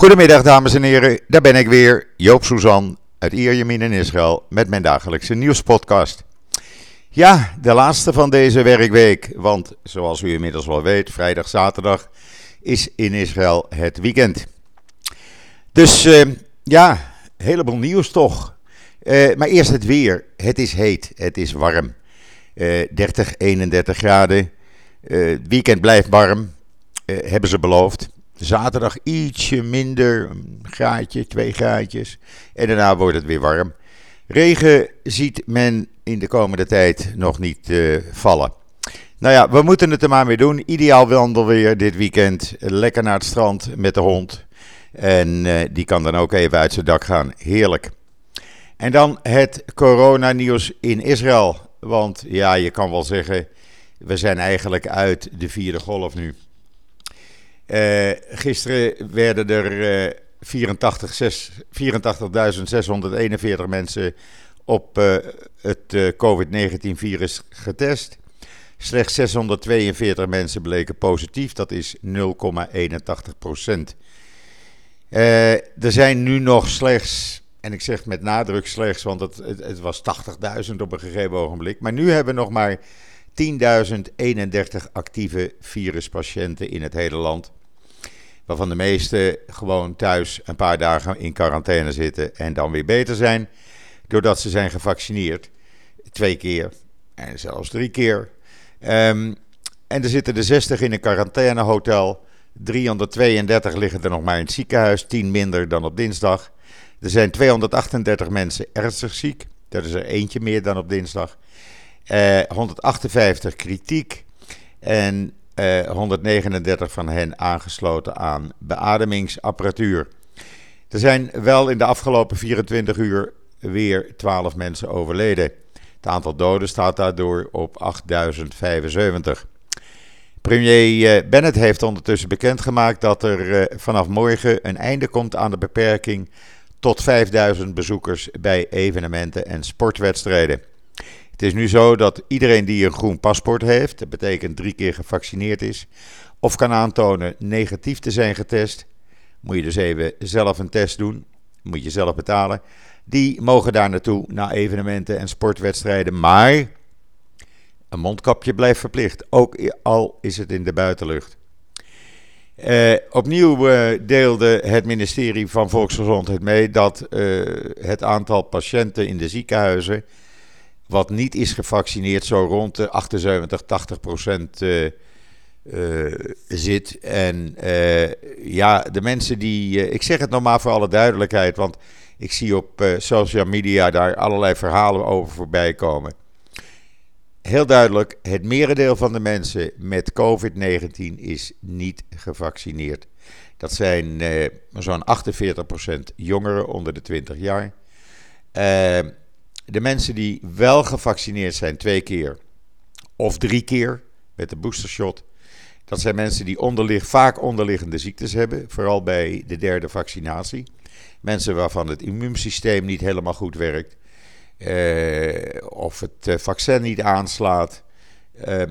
Goedemiddag dames en heren, daar ben ik weer, Joop Suzan uit Ierjemien in Israël met mijn dagelijkse nieuwspodcast. Ja, de laatste van deze werkweek, want zoals u inmiddels wel weet, vrijdag, zaterdag is in Israël het weekend. Dus uh, ja, heleboel nieuws toch. Uh, maar eerst het weer. Het is heet, het is warm. Uh, 30, 31 graden. het weekend blijft warm, hebben ze beloofd. Zaterdag ietsje minder, een graadje, twee graadjes. En daarna wordt het weer warm. Regen ziet men in de komende tijd nog niet uh, vallen. Nou ja, we moeten het er maar mee doen. Ideaal wandelweer dit weekend. Lekker naar het strand met de hond. En uh, die kan dan ook even uit zijn dak gaan. Heerlijk. En dan het coronanieuws in Israël. Want ja, je kan wel zeggen, we zijn eigenlijk uit de vierde golf nu. Uh, gisteren werden er uh, 84.641 mensen op uh, het COVID-19-virus getest. Slechts 642 mensen bleken positief, dat is 0,81 procent. er zijn nu nog slechts, en ik zeg met nadruk slechts, want het, het, het was 80.000 op een gegeven ogenblik. Maar nu hebben we nog maar 10.031 actieve viruspatiënten in het hele land waarvan de meeste gewoon thuis een paar dagen in quarantaine zitten en dan weer beter zijn, doordat ze zijn gevaccineerd. Twee keer en zelfs drie keer. Um, en er zitten er 60 in een quarantainehotel. 332 liggen er nog maar in het ziekenhuis, 10 minder dan op dinsdag. Er zijn 238 mensen ernstig ziek. Dat is er eentje meer dan op dinsdag. Uh, 158 kritiek. En 139 eh, van hen aangesloten aan beademingsapparatuur. Er zijn wel in de afgelopen 24 uur weer 12 mensen overleden. Het aantal doden staat daardoor op 8075. Premier eh, Bennett heeft ondertussen bekendgemaakt dat er eh, vanaf morgen een einde komt aan de beperking tot 5000 bezoekers bij evenementen en sportwedstrijden. Het is nu zo dat iedereen die een groen paspoort heeft, dat betekent drie keer gevaccineerd is, of kan aantonen negatief te zijn getest, moet je dus even zelf een test doen, moet je zelf betalen. Die mogen daar naartoe naar evenementen en sportwedstrijden, maar een mondkapje blijft verplicht, ook al is het in de buitenlucht. Uh, opnieuw uh, deelde het ministerie van Volksgezondheid mee dat uh, het aantal patiënten in de ziekenhuizen wat niet is gevaccineerd zo rond de 78, 80 procent uh, uh, zit. En uh, ja, de mensen die. ik zeg het nog maar voor alle duidelijkheid, want ik zie op social media daar allerlei verhalen over voorbij komen. Heel duidelijk, het merendeel van de mensen met COVID-19 is niet gevaccineerd. Dat zijn zo'n 48% jongeren onder de 20 jaar. Uh, de mensen die wel gevaccineerd zijn twee keer of drie keer met de boostershot, dat zijn mensen die onderlig, vaak onderliggende ziektes hebben, vooral bij de derde vaccinatie. Mensen waarvan het immuunsysteem niet helemaal goed werkt, eh, of het eh, vaccin niet aanslaat. Eh,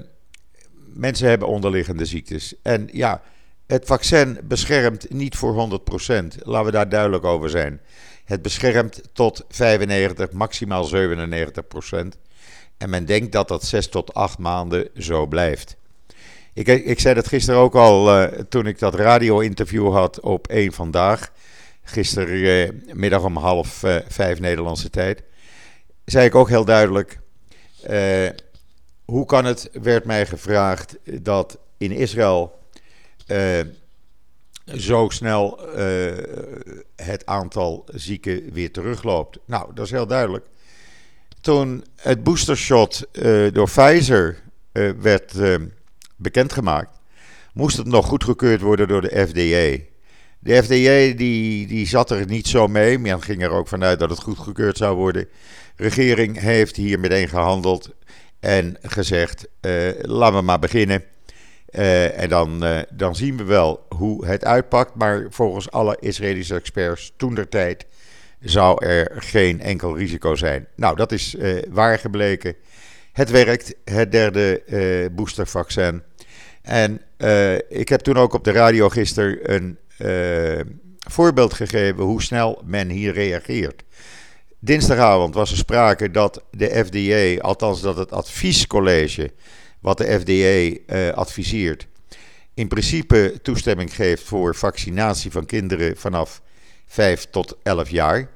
mensen hebben onderliggende ziektes. En ja, het vaccin beschermt niet voor 100%. Laten we daar duidelijk over zijn. Het beschermt tot 95, maximaal 97 procent. En men denkt dat dat 6 tot 8 maanden zo blijft. Ik, ik zei dat gisteren ook al uh, toen ik dat radio-interview had op 1 vandaag. Gistermiddag uh, om half uh, vijf Nederlandse tijd. Zei ik ook heel duidelijk. hoe kan het, werd mij gevraagd, dat in Israël zo snel uh, het aantal zieken weer terugloopt. Nou, dat is heel duidelijk. Toen het boostershot uh, door Pfizer uh, werd bekendgemaakt, moest het nog goedgekeurd worden door de FDA. De FDA die, die zat er niet zo mee. Men ging er ook vanuit dat het goedgekeurd zou worden. De regering heeft hier meteen gehandeld en gezegd: laten we maar beginnen. Uh, en dan, uh, dan zien we wel hoe het uitpakt. Maar volgens alle Israëlische experts toen der tijd zou er geen enkel risico zijn. Nou, dat is uh, waar gebleken. Het werkt, het derde boostervaccin. En ik heb toen ook op de radio gisteren een voorbeeld gegeven hoe snel men hier reageert. Dinsdagavond was er sprake dat de FDA, althans dat het adviescollege, wat de FDA eh, adviseert, in principe toestemming geeft voor vaccinatie van kinderen vanaf 5 tot 11 jaar.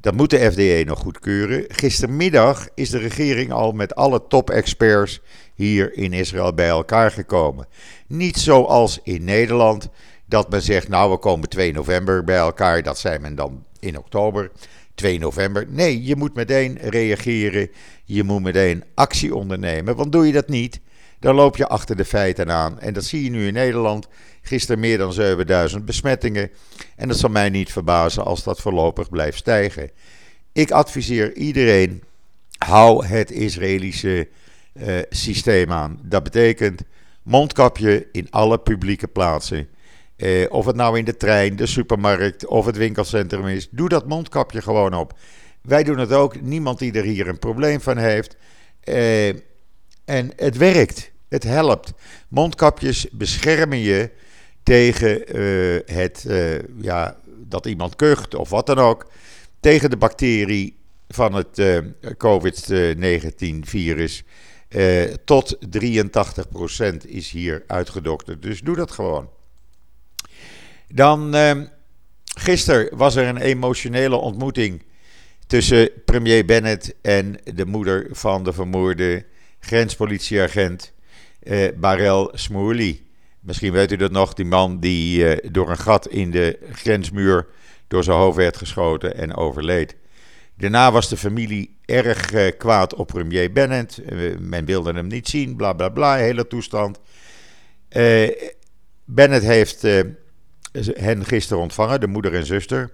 Dat moet de FDA nog goedkeuren. Gistermiddag is de regering al met alle top-experts hier in Israël bij elkaar gekomen. Niet zoals in Nederland, dat men zegt, nou we komen 2 november bij elkaar, dat zei men dan in oktober. 2 november. Nee, je moet meteen reageren. Je moet meteen actie ondernemen. Want doe je dat niet, dan loop je achter de feiten aan. En dat zie je nu in Nederland. Gisteren meer dan 7000 besmettingen. En dat zal mij niet verbazen als dat voorlopig blijft stijgen. Ik adviseer iedereen: hou het Israëlische uh, systeem aan. Dat betekent mondkapje in alle publieke plaatsen. Uh, of het nou in de trein, de supermarkt of het winkelcentrum is, doe dat mondkapje gewoon op. Wij doen het ook. Niemand die er hier een probleem van heeft. Uh, en het werkt. Het helpt. Mondkapjes beschermen je tegen uh, het, ja, dat iemand kucht of wat dan ook. Tegen de bacterie van het COVID-19-virus. tot 83% is hier uitgedokterd. Dus doe dat gewoon. Dan, uh, gisteren was er een emotionele ontmoeting tussen premier Bennett en de moeder van de vermoorde grenspolitieagent uh, Barel Smoorli. Misschien weet u dat nog, die man die uh, door een gat in de grensmuur door zijn hoofd werd geschoten en overleed. Daarna was de familie erg uh, kwaad op premier Bennett. men wilde hem niet zien, bla bla bla, hele toestand. Bennett heeft hen gisteren ontvangen, de moeder en zuster.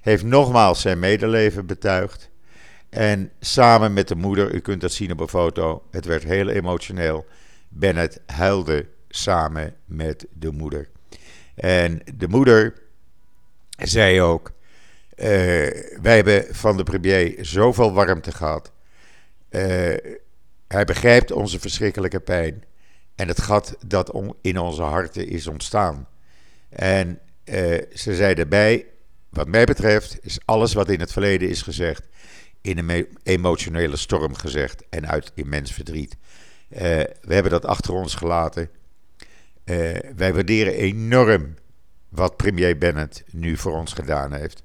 Heeft nogmaals zijn medeleven betuigd. En samen met de moeder, u kunt dat zien op een foto, het werd heel emotioneel. Bennett huilde samen met de moeder. En de moeder zei ook: uh, Wij hebben van de premier zoveel warmte gehad. Uh, hij begrijpt onze verschrikkelijke pijn en het gat dat in onze harten is ontstaan. En uh, ze zei daarbij, wat mij betreft is alles wat in het verleden is gezegd, in een emotionele storm gezegd en uit immens verdriet. Uh, we hebben dat achter ons gelaten. Uh, wij waarderen enorm wat premier Bennett nu voor ons gedaan heeft.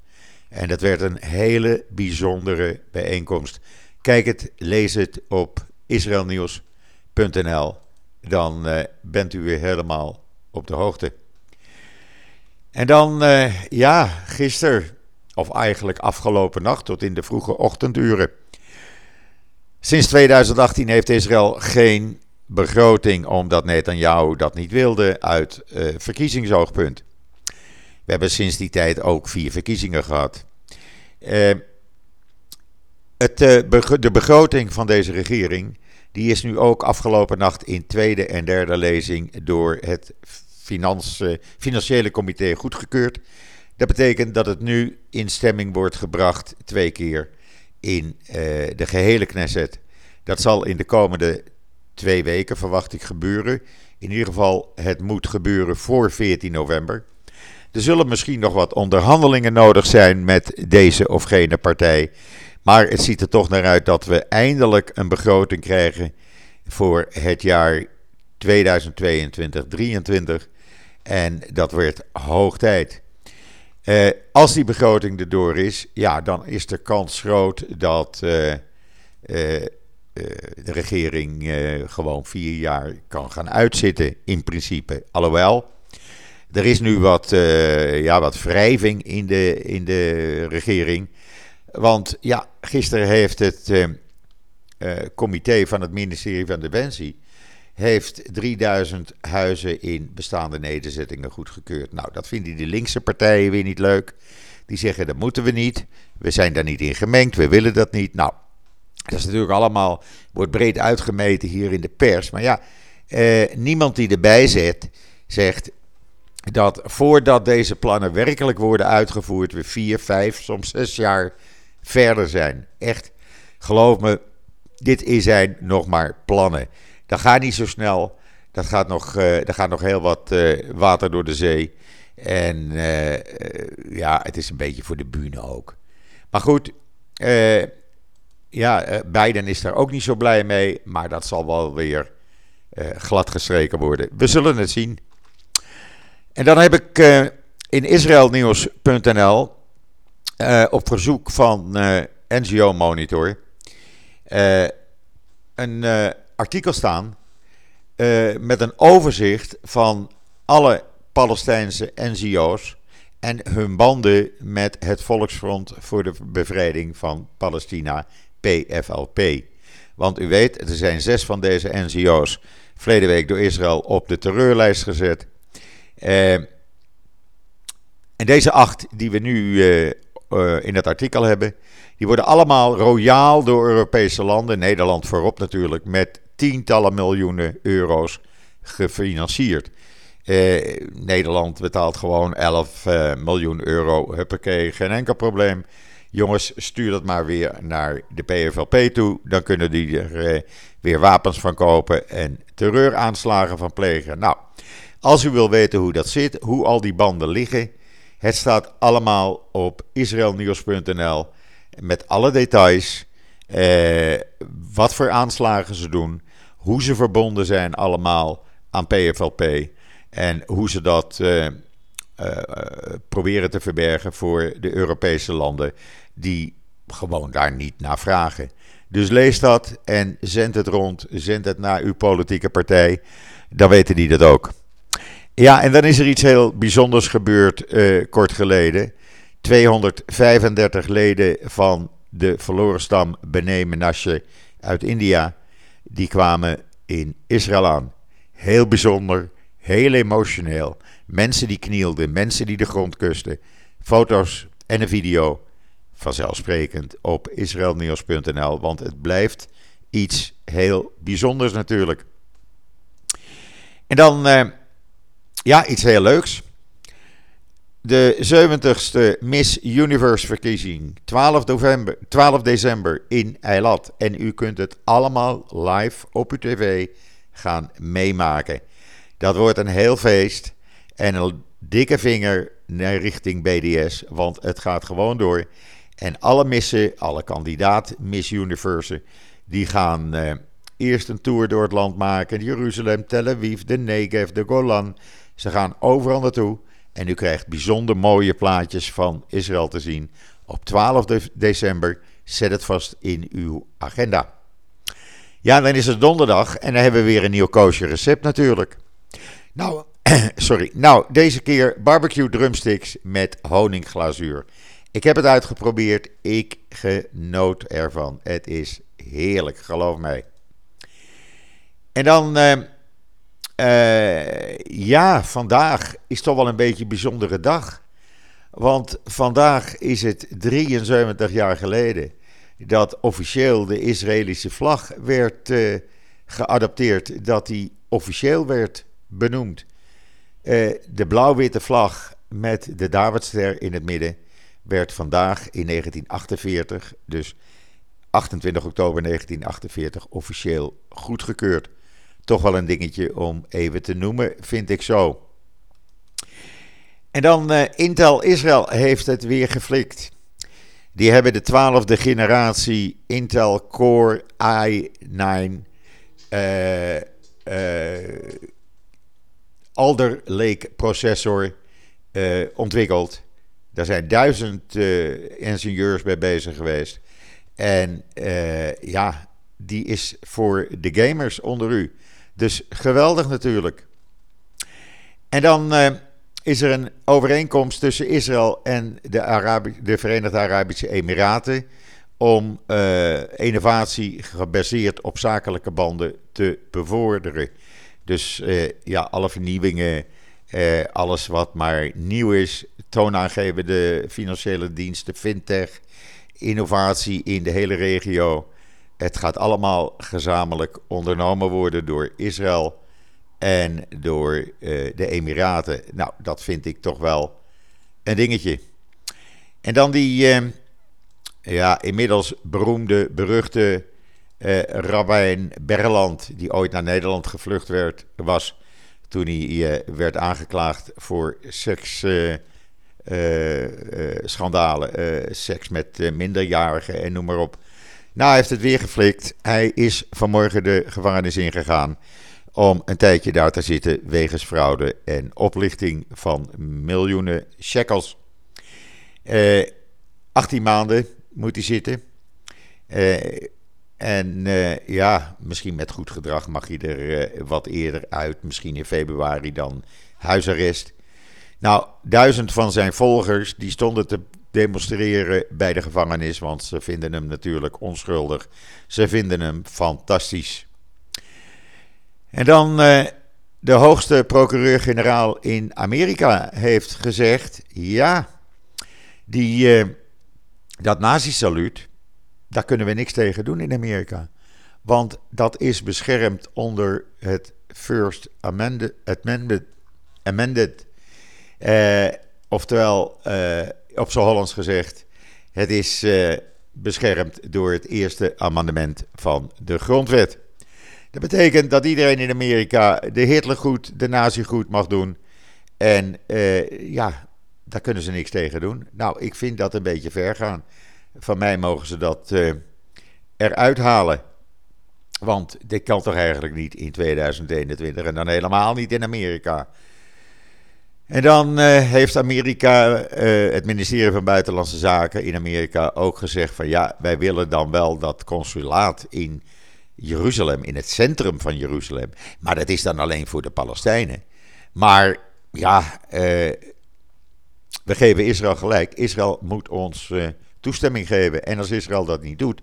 En dat werd een hele bijzondere bijeenkomst. Kijk het, lees het op israelnieuws.nl. Dan bent u weer helemaal op de hoogte. En dan, uh, ja, gisteren, of eigenlijk afgelopen nacht tot in de vroege ochtenduren. Sinds 2018 heeft Israël geen begroting, omdat Netanyahu dat niet wilde, uit uh, verkiezingsoogpunt. We hebben sinds die tijd ook vier verkiezingen gehad. Uh, het, de begroting van deze regering die is nu ook afgelopen nacht in tweede en derde lezing door het Financiële Comité goedgekeurd. Dat betekent dat het nu in stemming wordt gebracht twee keer in uh, de gehele Knesset. Dat zal in de komende twee weken, verwacht ik, gebeuren. In ieder geval, het moet gebeuren voor 14 november. Er zullen misschien nog wat onderhandelingen nodig zijn met deze of gene partij. Maar het ziet er toch naar uit dat we eindelijk een begroting krijgen voor het jaar 2022-2023. En dat werd hoog tijd. Uh, als die begroting erdoor is, ja, dan is de kans groot dat uh, uh, de regering gewoon vier jaar kan gaan uitzitten, in principe. Alhoewel, er is nu wat, ja, wat wrijving in de, in de regering. Want ja, gisteren heeft het comité van het ministerie van Defensie heeft 3000 huizen in bestaande nederzettingen goedgekeurd. Nou, dat vinden de linkse partijen weer niet leuk. Die zeggen dat moeten we niet. We zijn daar niet in gemengd. We willen dat niet. Nou, dat is natuurlijk allemaal, wordt breed uitgemeten hier in de pers. Maar ja, eh, niemand die erbij zit, zegt dat voordat deze plannen werkelijk worden uitgevoerd, we vier, vijf, soms zes jaar verder zijn. Echt, geloof me, dit zijn nog maar plannen. Dat gaat niet zo snel. Dat gaat nog, uh, gaat nog heel wat uh, water door de zee. En ja, het is een beetje voor de bühne ook. Maar goed, ja, Biden is daar ook niet zo blij mee. Maar dat zal wel weer glad gestreken worden. We zullen het zien. En dan heb ik in israelnieuws.nl op verzoek van NGO Monitor een artikel staan met een overzicht van alle Palestijnse NGO's en hun banden met het Volksfront voor de Bevrijding van Palestina, PFLP. Want u weet, er zijn zes van deze NGO's verleden week door Israël op de terreurlijst gezet. Uh, en deze acht die we nu uh, in het artikel hebben, die worden allemaal royaal door Europese landen, Nederland voorop natuurlijk, met tientallen miljoenen euro's gefinancierd. Eh, Nederland betaalt gewoon 11 eh, miljoen euro. Huppakee, geen enkel probleem. Jongens, stuur dat maar weer naar de PFLP toe. Dan kunnen die er eh, weer wapens van kopen en terreuraanslagen van plegen. Nou, als u wil weten hoe dat zit, hoe al die banden liggen, het staat allemaal op israelnieuws.nl met alle details. Wat voor aanslagen ze doen, hoe ze verbonden zijn allemaal aan PFLP. En hoe ze dat uh, uh, proberen te verbergen voor de Europese landen die gewoon daar niet naar vragen. Dus lees dat en zend het rond, zend het naar uw politieke partij. Dan weten die dat ook. Ja, en dan is er iets heel bijzonders gebeurd uh, kort geleden. 235 leden van de verloren stam Bene Menashe uit India, die kwamen in Israël aan. Heel bijzonder, Heel emotioneel. Mensen die knielden, mensen die de grond kusten. Foto's en een video. Vanzelfsprekend op israelnieuws.nl, want het blijft iets heel bijzonders natuurlijk. En dan, uh, ja, iets heel leuks. De 70ste Miss Universe verkiezing, 12, november, 12 december in Eilat. En u kunt het allemaal live op uw tv gaan meemaken. Dat wordt een heel feest en een dikke vinger naar richting BDS, want het gaat gewoon door. En alle missen, alle kandidaat Miss Universe, die gaan eh, eerst een tour door het land maken. Jeruzalem, Tel Aviv, de Negev, de Golan. Ze gaan overal naartoe. En u krijgt bijzonder mooie plaatjes van Israël te zien. Op 12 december, zet het vast in uw agenda. Ja, dan is het donderdag en dan hebben we weer een nieuw koosje recept natuurlijk. Nou, sorry. Nou, deze keer barbecue drumsticks met honingglazuur. Ik heb het uitgeprobeerd. Ik genoot ervan. Het is heerlijk, geloof mij. En dan, uh, uh, ja, vandaag is toch wel een beetje een bijzondere dag. Want vandaag is het 73 jaar geleden dat officieel de Israëlische vlag werd uh, geadopteerd. Dat die officieel werd benoemd. Uh, de blauw-witte vlag met de Davidster in het midden werd vandaag in 1948, dus 28 oktober 1948, officieel goedgekeurd. Toch wel een dingetje om even te noemen, vind ik zo. En dan uh, Intel Israël heeft het weer geflikt. Die hebben de twaalfde generatie Intel Core i9 uh, Alder Lake processor ontwikkeld. Daar zijn duizend ingenieurs bij bezig geweest. En ja, die is voor de gamers onder u. Dus geweldig natuurlijk. En dan is er een overeenkomst tussen Israël en de, Arabi de Verenigde Arabische Emiraten om innovatie gebaseerd op zakelijke banden te bevorderen. Dus uh, ja, alle vernieuwingen, alles wat maar nieuw is, toonaangevende financiële diensten, fintech, innovatie in de hele regio. Het gaat allemaal gezamenlijk ondernomen worden door Israël en door uh, de Emiraten. Nou, dat vind ik toch wel een dingetje. En dan die ja, inmiddels beroemde, beruchte eh, Rabijn Berland, die ooit naar Nederland gevlucht werd, was Toen hij werd aangeklaagd voor seksschandalen, seks met minderjarigen en noem maar op. Nou, hij heeft het weer geflikt. Hij is vanmorgen de gevangenis ingegaan om een tijdje daar te zitten wegens fraude en oplichting van miljoenen shekels. Uh, 18 maanden moet hij zitten. Uh, en uh, ja, misschien met goed gedrag mag hij er wat eerder uit. Misschien in februari dan huisarrest. Nou, duizend van zijn volgers die stonden te demonstreren bij de gevangenis, want ze vinden hem natuurlijk onschuldig. Ze vinden hem fantastisch. En dan uh, de hoogste procureur-generaal in Amerika heeft gezegd: ja, die, uh, dat nazi-saluut, daar kunnen we niks tegen doen in Amerika. Want dat is beschermd onder het First Amended, amended, amended uh, oftewel op z'n Hollands gezegd, het is uh, beschermd door het eerste amendement van de grondwet. Dat betekent dat iedereen in Amerika de Hitler goed, de nazi goed mag doen. En uh, ja, daar kunnen ze niks tegen doen. Nou, ik vind dat een beetje ver gaan. Van mij mogen ze dat uh, eruit halen. Want dit kan toch eigenlijk niet in 2021 en dan helemaal niet in Amerika. En dan uh, heeft Amerika, uh, het ministerie van Buitenlandse Zaken in Amerika ook gezegd van ja, wij willen dan wel dat consulaat in Jeruzalem, in het centrum van Jeruzalem. Maar dat is dan alleen voor de Palestijnen. Maar ja, uh, we geven Israël gelijk. Israël moet ons toestemming geven. En als Israël dat niet doet,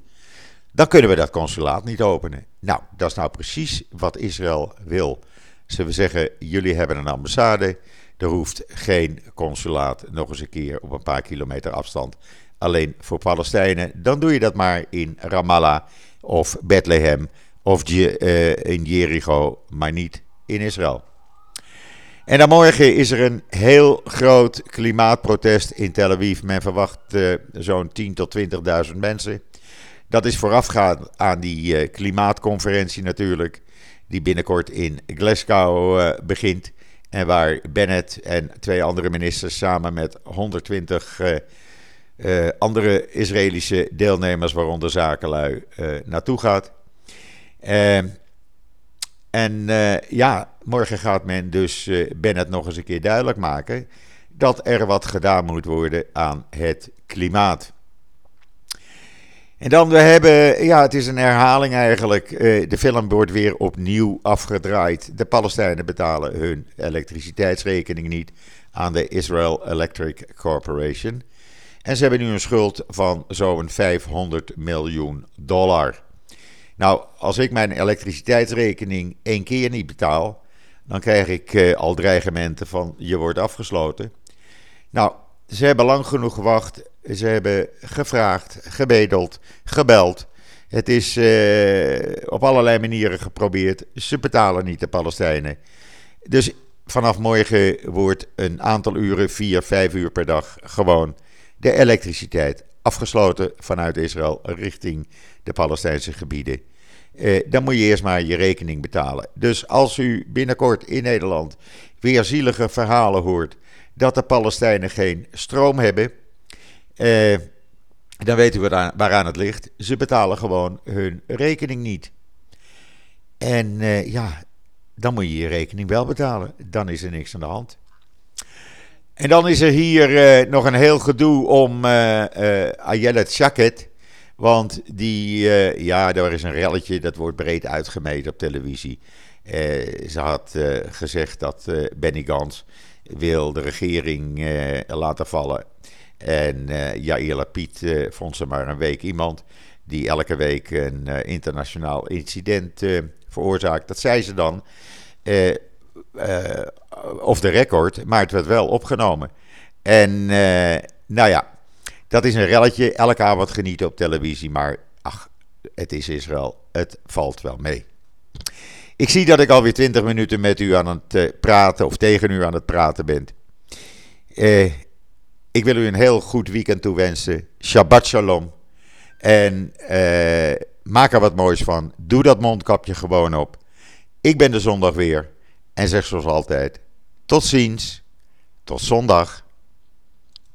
dan kunnen we dat consulaat niet openen. Nou, dat is nou precies wat Israël wil. Ze zeggen, jullie hebben een ambassade. Er hoeft geen consulaat nog eens een keer op een paar kilometer afstand. Alleen voor Palestijnen. Dan doe je dat maar in Ramallah of Bethlehem of uh, in Jericho, maar niet in Israël. En dan morgen is er een heel groot klimaatprotest in Tel Aviv. Men verwacht uh, zo'n 10.000 tot 20.000 mensen. Dat is voorafgaand aan die uh, klimaatconferentie natuurlijk, die binnenkort in Glasgow begint. En waar Bennett en twee andere ministers samen met 120 uh, uh, andere Israëlische deelnemers, waaronder zakenlui, uh, naartoe gaat. Ehm, en eh, ja, morgen gaat men dus Bennett nog eens een keer duidelijk maken dat er wat gedaan moet worden aan het klimaat. En dan we hebben, ja, het is een herhaling eigenlijk. Uh, de film wordt weer opnieuw afgedraaid. De Palestijnen betalen hun elektriciteitsrekening niet aan de Israel Electric Corporation. En ze hebben nu een schuld van zo'n 500 miljoen dollar. Nou, als ik mijn elektriciteitsrekening één keer niet betaal, dan krijg ik uh, al dreigementen van je wordt afgesloten. Nou, ze hebben lang genoeg gewacht. Ze hebben gevraagd, gebedeld, gebeld. Het is uh, op allerlei manieren geprobeerd. Ze betalen niet de Palestijnen. Dus vanaf morgen wordt een aantal uren, vier, vijf uur per dag, gewoon de elektriciteit afgesloten vanuit Israël richting de Palestijnse gebieden. Uh, dan moet je eerst maar je rekening betalen. Dus als u binnenkort in Nederland weer zielige verhalen hoort dat de Palestijnen geen stroom hebben, eh, dan weten we waaraan het ligt. Ze betalen gewoon hun rekening niet. En eh, ja, dan moet je je rekening wel betalen. Dan is er niks aan de hand. En dan is er hier eh, nog een heel gedoe om uh, uh, Ayelet Shaket. Want die, ja, er is een relletje, dat wordt breed uitgemeten op televisie. ze had gezegd dat Benny Gans wil de regering laten vallen en uh, Jair Lapid uh, vond ze maar een week iemand die elke week een uh, internationaal incident veroorzaakt. Dat zei ze dan. of de record, maar het werd wel opgenomen. En nou ja, dat is een relletje. Elke avond genieten op televisie, maar ach, het is Israël. Het valt wel mee. Ik zie dat ik alweer 20 minuten met u aan het praten of tegen u aan het praten ben. Ik wil u een heel goed weekend toewensen. Shabbat shalom. En eh, maak er wat moois van. Doe dat mondkapje gewoon op. Ik ben de zondag weer. En zeg zoals altijd: tot ziens, tot zondag.